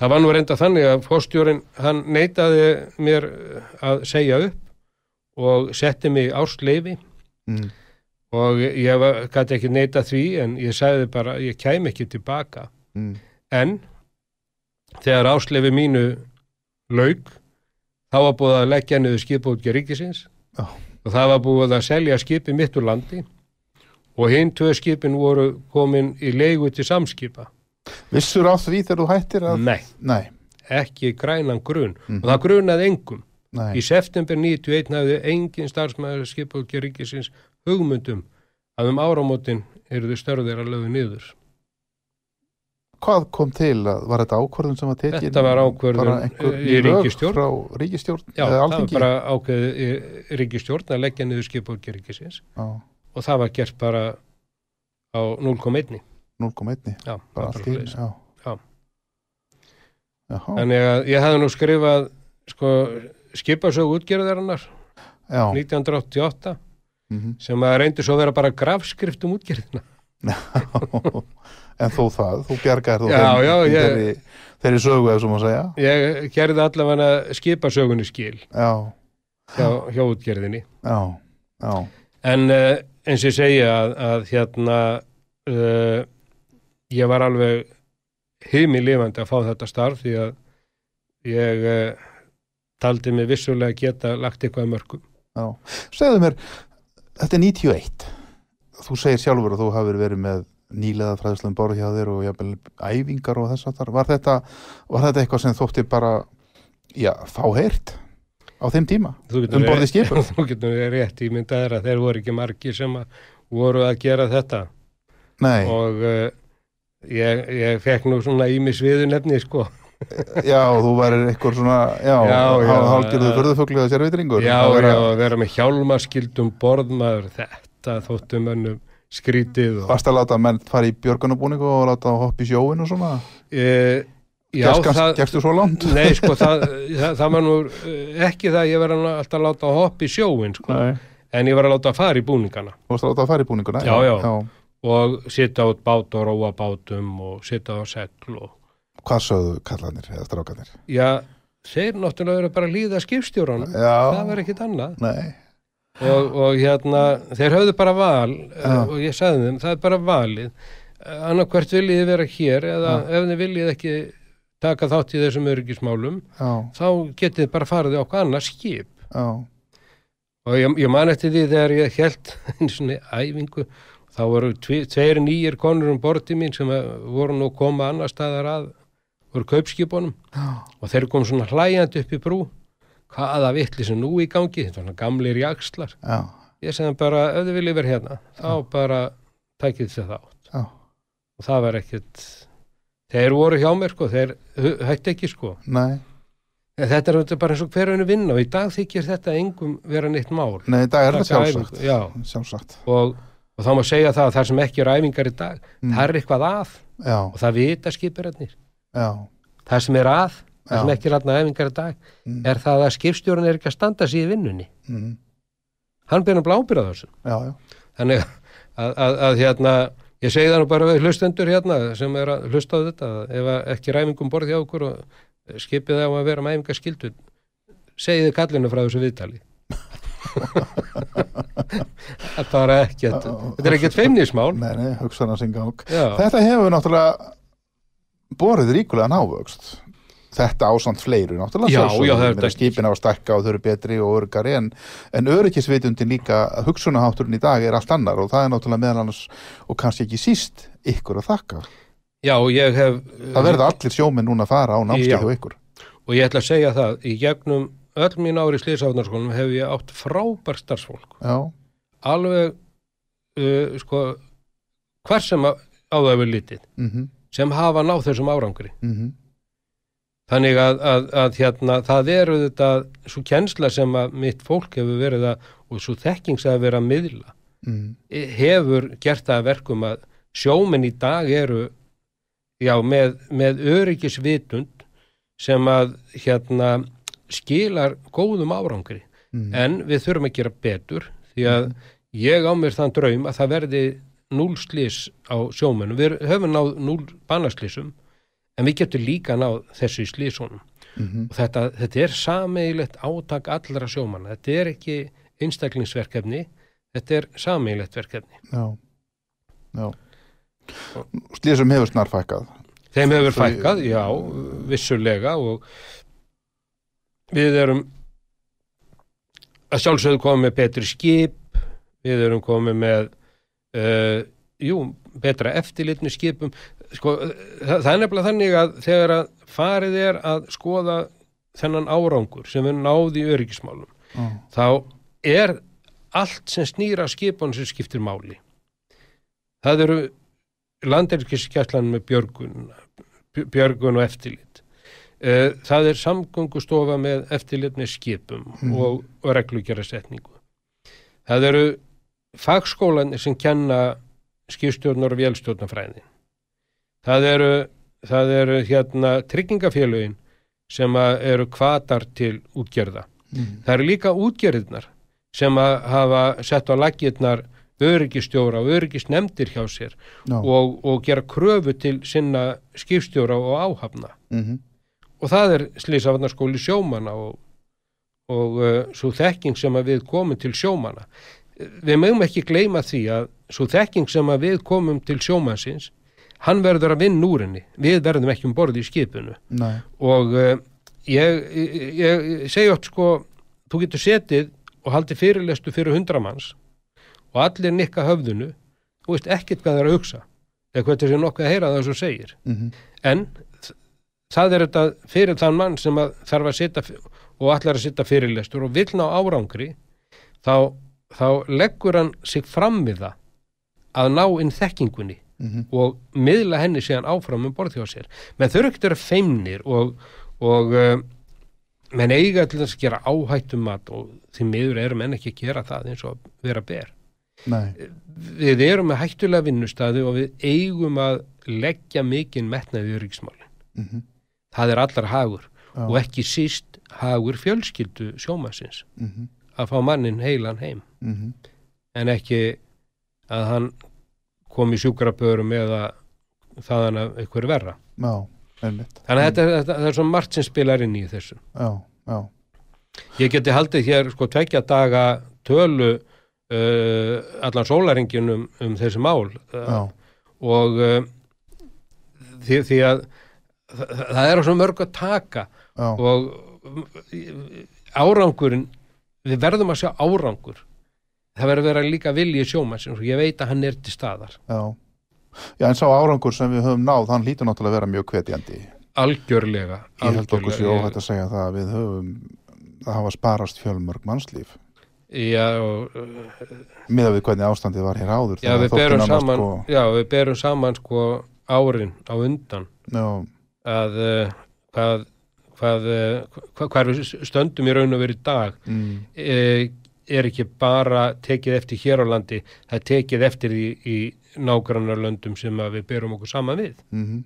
það var nú reynda þannig að fórstjórin hann neitaði mér að segja upp og setti mig ársleifi Mm. og ég gæti ekki neita því en ég sagði bara ég kæm ekki tilbaka Mm. en þegar ásleifi mínu lauk þá var búið að leggja niður skipútgjör ríkisins Já. og það var búið að selja skipi mitt úr landi og hinn tvö skipin voru komin í leigu til samskipa Vissur á því þegar þú hættir að... nei, Nei, ekki grænan grun Mhm. og það grunaði engum nei. í september 91 hafði engin starfsmæður skipútgjör ríkisins hugmyndum að um áramótin eru þau störðir að lögu niður Hvað kom til var þetta ákvörðun sem var tekin? Þetta var ákvörðun, eh, í lög ríkisstjórn. Frá ríkistjórn Já, það var bara ákveðið í ríkistjórn að leggja niður skipútgjör ríkisins Já, og það var gert bara á 0,1 0,1. Já, Bara allt í. Þannig að ég hefði nú skrifað sko, skipasög útgerðarinnar Já. 1988 mhm. sem að reyndi svo að vera bara grafskrift um útgerðina en þó það, þú bjargar þú Já, þeim, já, ég- þeirri, þeirri sögu eða svo má segja Ég gerði allavega skipasögunni skil já, hjá, hjá útgerðinni en uh, eins og ég segja að, að hérna uh, ég var alveg heimi lifandi að fá þetta starf því að ég uh, taldi mig vissulega geta lagt eitthvað mörgum. Já, segðu mér þetta er 91 þú segir sjálfur að þú hafur verið með nýlega fræðslega borð hjá þér og jafnvel æfingar og þess að þar var þetta, var þetta eitthvað sem þótti bara já, fáheirt á þeim tíma um borði skipur þú getur rétt ímyndaður að þeir voru ekki margi sem að voru að gera þetta. Nei. og uh, ég, ég fekk nú svona ímisviðu nefni sko Já, þú væri eitthvað svona já, hálgjörðu förðuföglu eða sérvitringur Já, já, að vera með hjálmaskildum borðmaður, þetta þóttum önnum skrítið og... Varst að láta menn fara í björgunabúningu og láta hoppa í sjóin og svona? E, já, Gerst, það... Gerstu svo langt? Nei, sko, það, það, það var nú ekki það að ég verði alltaf að láta hoppa í sjóin, sko, nei. en ég var að láta að fara í búningana. Þú varst að láta að fara í búningana? Já, já, já. Og sitta át bát og róa bátum og sitta á segl og Hvað sögðu kallanir eða strákanir? Já, þeir náttúrulega eru bara að líða skipstjóranum, það verður ekkit annað og, og hérna þeir höfðu bara val Já. og ég sagði þeim, það er bara valið annarkvært viljið vera hér eða Já. ef þið viljið ekki taka þátt í þessum öryggismálum Já. þá getið bara farið okkur annað skip og ég, ég man eftir því þegar ég held einu svona æfingu þá voru tveir nýjir konur um bortið mín sem voru nú koma annar staðar að voru kaupskipunum og þeir kom svona hlæjandi upp í brú hvaða vittli sem nú í gangi svona gamlir jakslar Já. ég segði bara, ef þið viljið vera hérna þá Já. bara tækið þið þátt Já. og það var ekkert þeir voru hjá mér sko þeir hætti ekki sko Nei. þetta er bara eins og hverjum vinna og í dag þykir þetta engum vera neitt mál Nei, í dag er þetta sjálfsagt. sjálfsagt og, og þá má segja það að það sem ekki er æfingar í dag, mm. það er eitthvað að og það vita skipirarnir Já. það sem er að það Já. sem ekki er aðna efingar í dag mm. er það að skipstjórun er ekki að standa sér í vinnunni mm. hann byrjum blábyrða þessu þannig að, að, að hérna ég segi það nú bara við hlustendur hérna sem er að hlusta á þetta ef ekki ræmingum borði á okkur og skipið á að vera með efingar skildu segiði kallinu frá þessu viðtali þetta var ekkert þetta er ekkert feimnismál. Nei, nei, hugsaðan að syngja okk Þetta hefur náttúrulega borðið ríkulega návöxt. Þetta ásand fleiru náttúrulega já, já, þetta... skipin á að stakka og þau eru betri og örgari en, en öryggisvitundin líka hugsunahátturinn í dag er allt annar og það er náttúrulega meðal annars og kannski ekki síst ykkur að þakka. Já, ég hef Það verða allir sjóminn núna að fara á námskeið og ykkur. Og ég ætla að segja það í gegnum öll mín ári í slíðsáðnarskólum hef ég átt frábær starfsfólk já. alveg uh, sko hver sem á það hefur litið mm -hmm sem hafa náð þessum árangri mm -hmm. þannig að, að, að hérna, það eru þetta svo kjensla sem að mitt fólk hefur verið að og svo þekkings að vera að miðla mm. hefur gert það verkum að sjóminn í dag eru já, með, með öryggisvitund sem að hérna skilar góðum árangri. Mm. en við þurfum að gera betur því að mm. ég á mér þann draum að það verði núl slís á sjómenum, við höfum náð núl bannaslísum en við getum líka náð þessu slísunum mm -hmm. og þetta, þetta er sameigilegt átak allra sjómanna, þetta er ekki einstaklingsverkefni, þetta er sameigilegt verkefni. Já, já. Slísum hefur snarfækkað. Þeim hefur fækkað, já, vissulega og við erum að sjálfsögðu komið með betri skip, við erum komið með uh, jú, betra eftirlitni skipum. Sko, það, það er nefnilega þannig að þegar að farið er að skoða þennan árangur sem við náðum í öryggismálum mm. þá er allt sem snýra skipunum sem skiptir máli. Það eru landeirkiskjæslan með björgun björgun og eftirlit það er samgöngustofa með eftirlit með skipum mm. og, og reglugjara setningu það eru fagskólanir sem kenna skipstjórnar og vélstjórnarfræðin það eru, það eru hérna tryggingafélögin sem eru kvatar til útgerða mm. það eru líka útgerðirnar sem að hafa sett á lagirnar öryggistjóra og öryggisnemdir hjá sér no. og, og gera kröfu til sinna skipstjóra og áhafna mm -hmm. Og það er slísafarnarskóli sjómana og, og uh, svo þekking sem að við komum til sjómana við mögum ekki gleyma því að svo þekking sem að við komum til sjómansins hann verður að vinna úr henni. Við verðum ekki um borði í skipinu. Nei. og uh, ég, ég, ég segi oft sko þú getur setið og haldið fyrirlestu fyrir hundramanns og allir nikka höfðunu þú veist ekkert hvað það er að hugsa. Eða hvað þessi nokkuð að heyra það sem segir. Mm en þ- það er þetta fyrir þann mann sem að þarf að setja og allar að setja fyrirlestur og vill ná árangri þá, þá leggur hann sig fram við það að ná inn þekkingunni -hmm. og miðla henni síðan áfram um borð hjá sér menn þau eru ekkert að feimnir og, og uh, menn eiga til þess að gera áhættum mat og því miður eru menn ekki að gera það eins og vera ber Nei. við erum með hættulega vinnustæði og við eigum að leggja mikinn metnaði í ríksmálin Mm það er allar hagur Já. og ekki síst hagur fjölskyldu sjómasins Mm að fá mannin heilan heim. -hmm. en ekki að hann kom í sjúkrabörum eða þaðan að einhver verra. Já, þannig að þetta, þetta, það er svo margt sem spilar inn í þessu. Já, ég geti haldið hér sko tvekja daga tölu uh, allan sólaringin um, um þessi mál. Uh, og uh, því, því að það, það er á svo mörg að taka já, og árangurinn við verðum að sjá árangur það verður að vera líka vilji sjómannsins og ég veit að hann er til staðar já. Já, en sá árangur sem við höfum náð, hann lítur náttúrulega að vera mjög hvetjandi. algjörlega, Ég held okkur sér algjörlega. óhætt að segja það að við höfum, það hafa sparast fjölmörg mannslíf. já, Miða við hvernig ástandið var hér áður. já, við berum saman sko- já, við berum saman sko árin á undan Já, að uh, hvað hvað, uh, hvað, hvað við stöndum í raun og verið í dag mm, e, er ekki bara tekið eftir hér á landi, það er tekið eftir í, í nágrannarlöndum sem að við berum okkur saman við. mm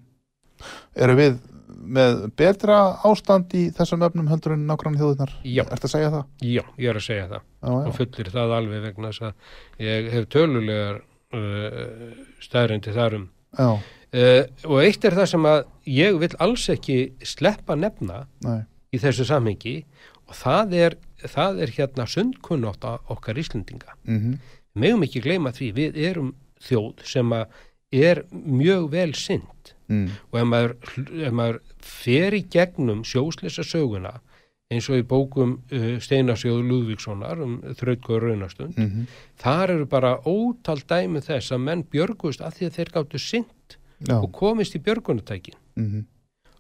Eru við með betra ástand í þessum öfnum heldur en nágrann þjóðunar? Já. Ertu að segja það? Já, ég er að segja það Já, og já. fullir það alveg vegna þess að ég hef tölulegar uh, stæðrindi þarum. Já, Uh, og eitt er það sem að ég vil alls ekki sleppa nefna nei. í þessu samhengi og það er, það er hérna sundkunnátt okkar Íslendinga. Mm Megum ekki gleyma því, við erum þjóð sem að er mjög vel synd mm, og ef maður, ef maður fer í gegnum sjóslesa söguna eins og í bókum uh, Steinarsjóðu Lúðvíkssonar um þrautgóður raunastund, mm þar eru bara ótal dæmi þess að menn björgust að því að þeir gáttu synd Já, og komist í björgunatækin. mm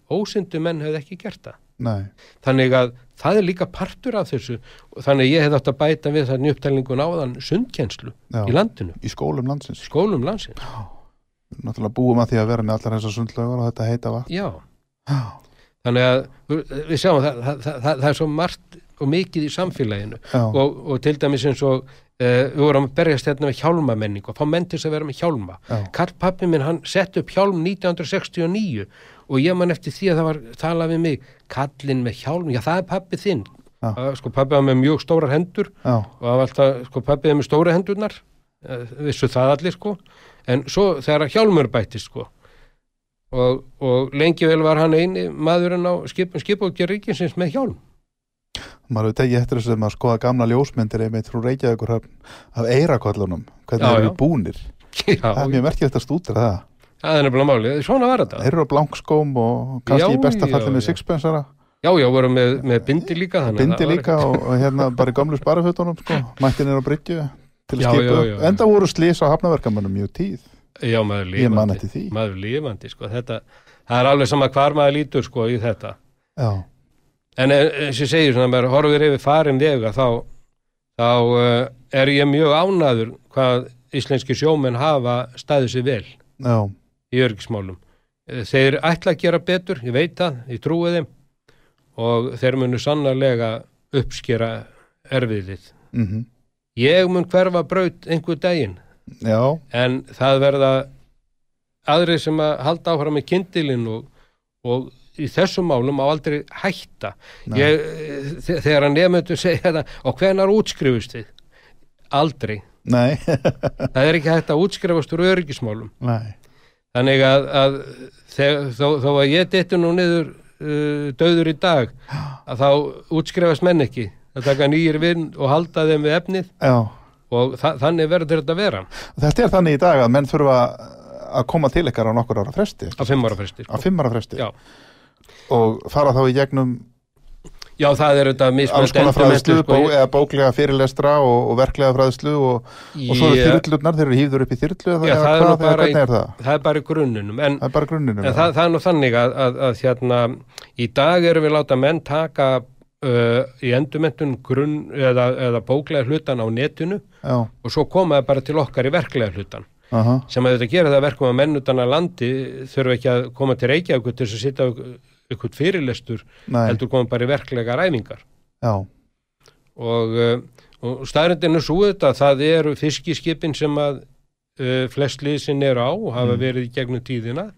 Ósyndu menn hefði ekki gert það. nei. Þannig að það er líka partur af þessu þannig að ég hef átt að bæta við þannig upptælingun áðan sundkjenslu Já. í landinu, Í skólum landsins. skólum landsins. Náttúrulega búum að því að vera með allar þessar sundlögar og þetta heita vatn. Já, Já, þannig að við sjáum það, það, það, það, er svo margt og mikið í samfélaginu og, og til dæmis eins og uh, við vorum að berjast hérna með hjálmamenning og fá menn til að vera með hjálma. já, Karl pappi minn hann sett upp hjálm 1969 og ég man eftir því að það var talað við mig, kallinn með hjálm, já það er pappi þinn. Uh, sko pappi var með mjög stórar hendur já, og það var alltaf, sko pappi er með stóra hendurnar, uh, vissu það allir sko, en svo þegar hjálmur bættist sko og, og lengi vel var hann eini maðurinn á skipum skipókja ríkinsins með hjálm. Maður hefur tekið eftir þess að maður skoða gamla ljósmyndir einmitt frú Reykjavíkur af, eirakollunum, hvernig já. eru búnir. Já, Það er mjög merkilegt að stúdra það. það er nefnilega málið, svona var þetta. Þeir eru á blankskóm og kannski Já, í besta falli með sixpensara, Já, já, voru með, með bindi líka. bindi það líka og, og hérna bara í gamlu sparafötunum, sko, mættin er á bryggju til að skipa. Enda voru slís á hafnaverkamannum mjög tíð. Já, maður því. Maður lifandi, sko. Þetta, það er alveg sama hvar maður lítur, sko, í þetta. Já, En e- eins og segir, svona, maður horfir yfir farin vega, þá, þá uh, er ég mjög ánaður hvað íslenski sjómenn hafa staðið sér vel já, í örgismálum. Þeir ætla að gera betur, ég veit það, ég trúi þeim og þeir munu sannarlega uppskera erfiðið. mhm, Ég mun hverfa braut einhver daginn, já, en það verða aðrið sem að halda áfram með kindilinn og, og í þessum málum á aldrei hætta. Ég, þe- þegar að nefndu segja þetta og hvenar útskrifust þið? Aldrei, það er ekki hægt að útskrifast úr öryggismálum. Nei, þannig að, að þegar, þó, þó að ég detti nú niður uh, döður í dag að þá útskrifast menn ekki. Að taka nýjir vinn og halda þeim við efnið. Já, og þa þannig verður þetta að vera. Þetta er þannig í dag að menn þurfa að koma til ykkar á nokkur ára fresti á fimm ára fresti á sko. fimm ára fresti. Já. Og fara þá í gegnum Já, það er þetta alls mismunandi konar fræðslu, sko. bó, eða bóklega fyrirlestra og, og verklega fræðslu og, og svo eru þyrlurnar, þeir eru hýfður upp í þyrlu eða, Já, það er nú bara í- er það? það er bara grunnunum en, Það er bara grunninu en það, það er nú þannig að, að, að hérna, í dag erum við láta menn taka uh, í endurmentun grunn eða, eða bóklega hlutan á netinu Já, og svo koma það bara til okkar í verklega hlutan aha, sem að þetta gera það verkum að menn utan að landi þurfa ekki að koma til Reykjavík til þess að sitja ykkur fyrirlestur nei, heldur koma bara í verklega ræfingar já, og, uh, og staðrindin er svo þetta að það eru fiskiskipin sem að uh, flest liðsinn eru á og hafa Mm. verið í gegnum tíðina.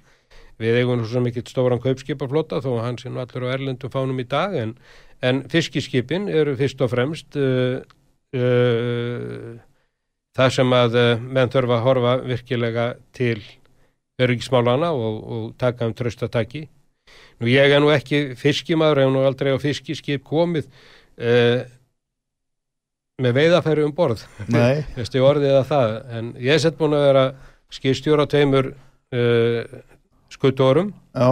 Við eigum svo mikið stóran kaupskipaflota þó að hann sé nú allur á erlendum fánum í dag en, en fiskiskipin eru fyrst og fremst uh, uh, það sem að menn þurfa að horfa virkilega til öryggismálana og, og taka um tröstataki Nú ég er nú ekki fiskimaður, hef nú aldrei á fiskiskip komið uh, með veiðafæri um borð, nei, veistu orðið að það, en ég er sett búin að vera skipstjóra tveimur uh, skuttórum, já,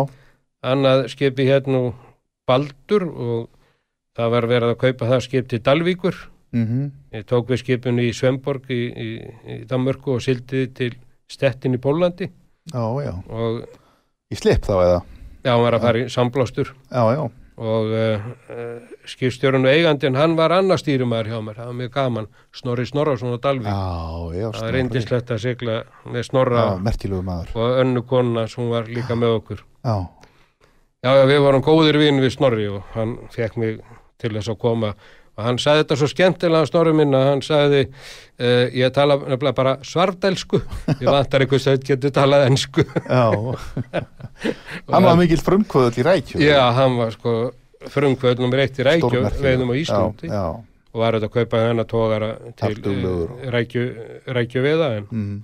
annað skipi hérna Baldur og það var verið að kaupa það skip til Dalvíkur, mhm, ég tók við skipinu í Svemborg í, í, í Danmörku og sildiði til Stettin í Pólandi já, já, og í slip þá eða, já, hann var að fara í samblástur. Já, já, og uh, uh, skipstjórun og eigandinn, hann var annar stýrumæður hjá mér, það var mjög gaman, Snorri Snorrason og Dalvík, já, já, það var reyndislegt að sigla með Snorra Já, og önnu konuna sem var líka með okkur. já, Já, við vorum góðir vinn við Snorri og hann fekk mig til þess að koma og hann sagði þetta svo skemmtilega Snorri minn að hann sagði uh, ég tala nefnilega bara svardelsku. Ég vantar einhvers að getur talað ensku. Já, hann var mikill frumkvöðull í rækju, Já, hann var sko frumkvöld nummer eitt í Stórmerkilegur. veiðum á Íslandi. já, og var þetta að kaupa hennar tógara til eh, rækju veiða en, já, mm,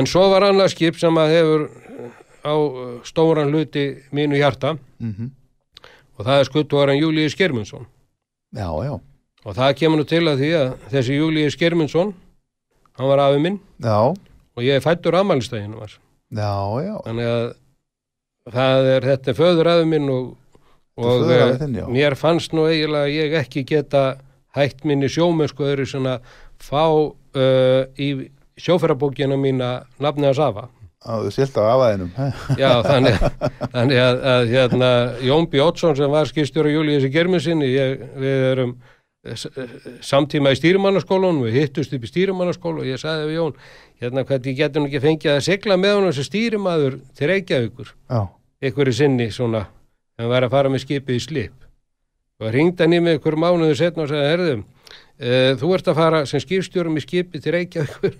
en svo var annað skip sem að hefur eh, á stóran hluti mínu hjarta. Mhm, og það er skuttóran Júlíus Germundsson já, já, og það kemur nú til að því að þessi Júlíus Germundsson hann var afi minn. Já, og ég er fættur afmælistæðinu var. Já, já, þannig að það er þetta föður afi minn og, og eh, þinn, mér fannst nú eiginlega að ég ekki geta hætt minni sjómennsku öðru svona fá uh, í sjóferabókina mína nafni að Safa að þú silt á afaðinum, Já, þannig, þannig að, að hérna, Jón B. Oddsson sem var skipstjóra Júlíus ég, við erum samtíma í stýrimannaskólanum, við hittust upp í stýrimannaskóla og ég sagði við Jón, hérna hvernig getur nú ekki fengið að segla með honum sem stýrimaður til Reykjavíkur, ykkur í sinni svona, en var að fara með skipið í slip. Og ringd hann í mig ykkur mánuðu setna og sagði, herðum, e, þú ert að fara sem skipstjórum í skipið til Reykjavíkur,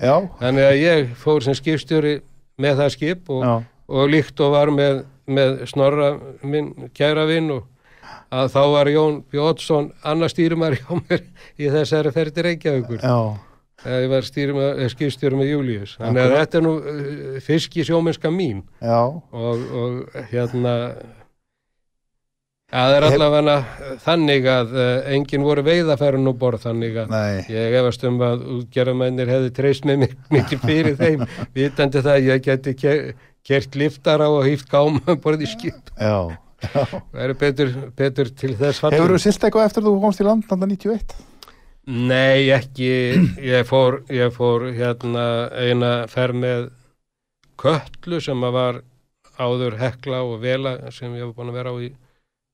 já, þannig að ég fór sem skipstjóri með það skip og og líkt og var með, með snorra minn kæra vinn og að þá var Jón Bjótsson annar stýrumar hjá mér í þessari ferð til Reykjavíkur. Já, ég var skipstjórum með Július þannig að þetta er nú uh, fiski sjómennska mín. Og, og hérna að það er allavega þannig að enginn voru veiðafærun og borð þannig að nei, Ég efast um að útgerðamennir hefði treyst mig mikið fyrir þeim. Vitandi það að ég geti ke- kert liftar á og hýft gáma borð í skip. Já, eru betur, betur til þess fallin. Hefur þú silt eitthvað eftir þú komst í land náttúrulega 91? Nei, ekki. Ég fór, ég fór hérna eina ferð með köllu sem að var áður hekla og vela sem ég var búin að vera á í,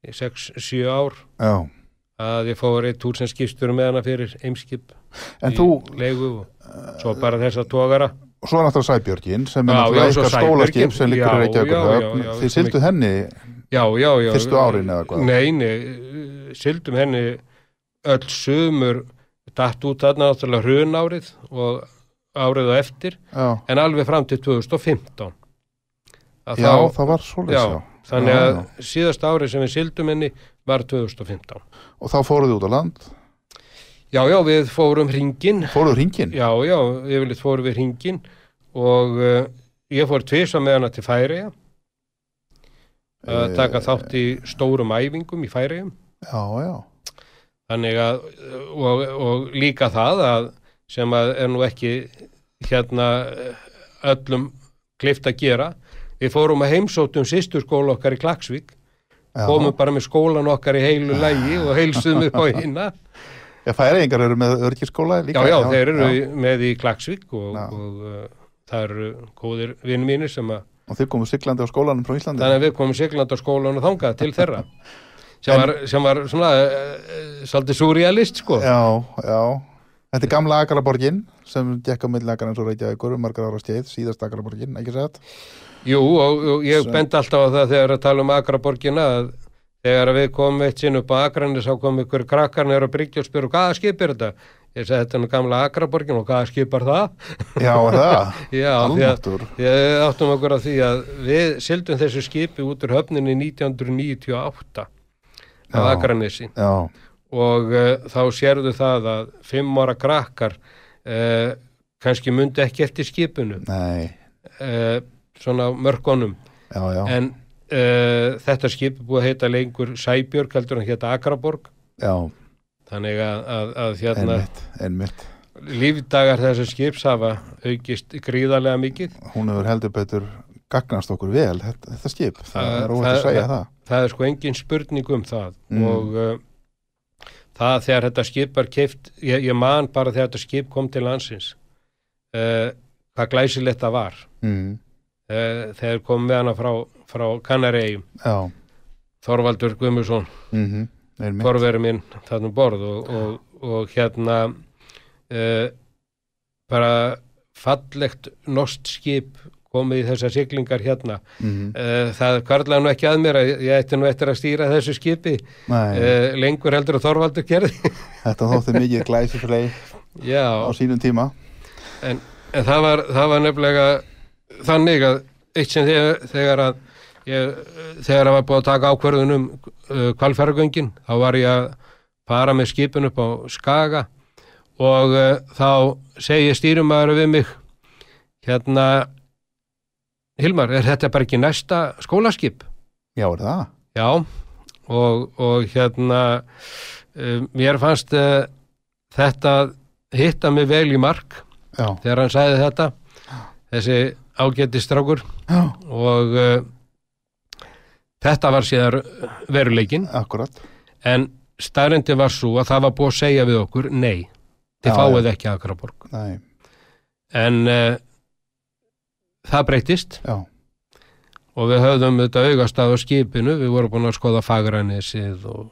í 6-7 ár. Já, að ég fór eitt túr sem skipstur með hana fyrir eimskip en í þú, leigu og svo bara þessa tógara svo er náttúrulega Sæbjörgin sem er náttúrulega svo eitthvað stólaskip sem liggur í Þið sem silduð henni, Já, já, já. Fyrstu árin eða hvað? Nei, nei, sildum henni öll sumur datt út þarna náttúrulega hrun árið og árið og eftir já, en alveg fram til 2015 að já, þá, það var já. þannig að já. síðasta árið sem við sildum henni var 2015 Og þá fóruð þið út á land, Já, já, við fórum hringin fóruð hringin? Já, já, yfirleitt fórum við hringin og uh, ég fór tvisa með hana til Færiða að Eh, taka þátt í stórum æfingum í Færiðum Já, já, þannig að og, og líka það að sem að er nú ekki hérna öllum klift að gera við fórum að heimsóttum sýsturskóla okkar í Klagsvík komum bara með skólan okkar í heilu lægi og heilsuðum upp á hinna Já, færiðingar eru með örkirskóla líka. Já, já, já þeir eru já. með í Klagsvík og, og uh, það eru góðir vinn mínir sem að Og þeir komum siglandi á skólanum frá Íslandi Þannig að við komum siglandi á skólanum þangað til þeirra sem, en, var, sem var svona uh, svolítið surrealist sko Já, já Þetta er gamla Akaraborgin sem dekka milli Akar eins og Reykjavíkur um margar ára skeið, síðast Akaraborgin, ekki sett? Jú, og, og ég bend alltaf á það þegar að tala um Akaraborgina að þegar við komum eitt sinn upp á Akranis þá kom ykkur krakkar nýra bryggja og spyr og hvaða skip er þetta? Ég segi þetta er gamla Akraborgin og hvaða skip er það? Já, það? Já, að ég áttum okkur að því að við sildum þessu skipi út úr höfninni 1998 á Akranissi og uh, þá sérðu það að fimm ára krakkar uh, kannski myndi ekki eftir skipinu uh, svona mörgunum já, já. en þetta skip er búið að heita lengur Sæbjörg, heldur hann hétta Akraborg já. Þannig að, að, að hérna einmitt, einmitt. lífdagar þessar skips hafa aukist gríðarlega mikið. Hún hefur heldur betur gagnast okkur vel þetta, þetta skip, það, það er óvægt að segja það það. er sko engin spurning um það. Mm. og uh, það þegar þetta skip er keift, ég, ég man bara þegar þetta skip kom til landsins uh, hvað glæsilegt það var. Mm. uh, þegar kom við hana frá, frá Kanarægjum Þorvaldur Guðmusson mm Þorverið minn þarna um borð og, og, og hérna uh, bara fallegt nost skip komið í þessar siglingar hérna. Mm -hmm. uh, það kvarlaði nú ekki að mér að ég ætti nú eftir að stýra þessu skipi uh, lengur heldur að Þorvaldur gerði. Þetta þótti mikið glæsi fyrir á sínum tíma. En, en það, var, það var nefnilega þannig að eitt sem þegar, þegar að ég, þegar að var búið að taka ákverðunum uh, kvalfæragöngin þá var ég að fara með skipin upp á Skaga og þá segi stýrumæður við mig hérna Hilmar, er þetta bara ekki næsta skólaskip? Já, er það? Já, og, og hérna, um, mér fannst uh, þetta hitta mig vel í mark Já. þegar hann sæði þetta, þessi ágætti strákur og uh, þetta var síðar veruleikin. Akkurat. En starrendi var svo að það var búið að segja við okkur, nei, þið fáið ekki Akraborg. Nei. En... Uh, það breytist Já. og við höfðum þetta augast á skipinu, við vorum búin að skoða Fagranesið og,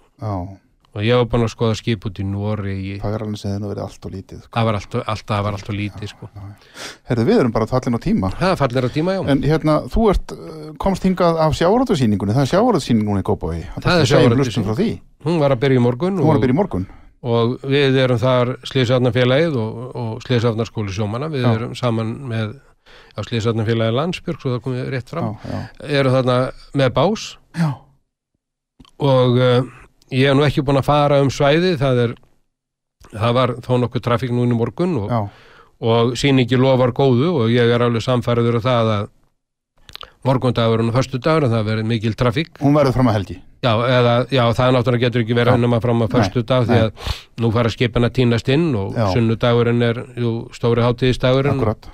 og ég var búin að skoða skip út í Nóri hefði verið allt og lítið sko. það var allt, allt, það var allt og lítið sko. Herðu, við erum bara fallin á tíma. Það fallin á tíma, já. En hérna, þú ert, uh, komst hingað af sjávaröðsýningunni það er sjávaröðsýningunni í Gópaví það er sjávaröðsýningunni hún var að byrja í morgun hún var að byrja í morgun. og við erum þar Sliðsafnarfélagið og, og Sliðsafnarskóli sjómana, við já. erum saman með á Sliðsarnafélagi Landsbjörg svo það komið rétt fram. Já, já. eru þarna með bás. Já. og uh, ég hef nú ekki búin að fara um svæði það er það var þó nokkuð trafík núni morgun og, og síningi lofar góðu og ég er alveg samfæriður af það að morgundagurinn og förstu dagur það verður mikil trafík. Hún verður fram að helgi. Já, eða, já það náttúrulega getur ekki verið hennum að fram að förstu dag því að nú fara skipin að týnast inn og sunnudagurinn er jú, stóri hátíðistagurinn Akkurat.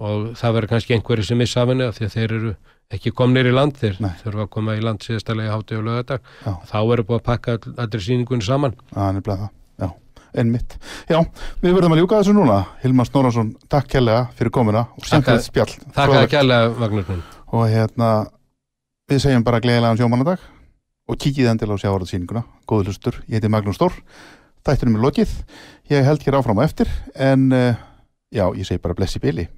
Og það verður kannski einhverju sem missa af henni af því að þeir eru ekki komnir í land þeir þurfa að koma í land síðastalegi hátu og lögadag þá verður búið að pakka allir síningunni saman. Það er bleið það, já, enn mitt Já, við verðum að ljúka þessu núna. Hilmar Snorarsson, takk kærlega fyrir komuna og semtið spjall. Takk kærlega Magnússon og hérna við segjum bara gleðilegan sjómannadag og kikið endil á sjávarðsýninguna Góður hlustur, ég heiti Magnús Stór Þættunum er lokið, ég held hér áfram á eftir en uh, já, ég segi bara blessi bili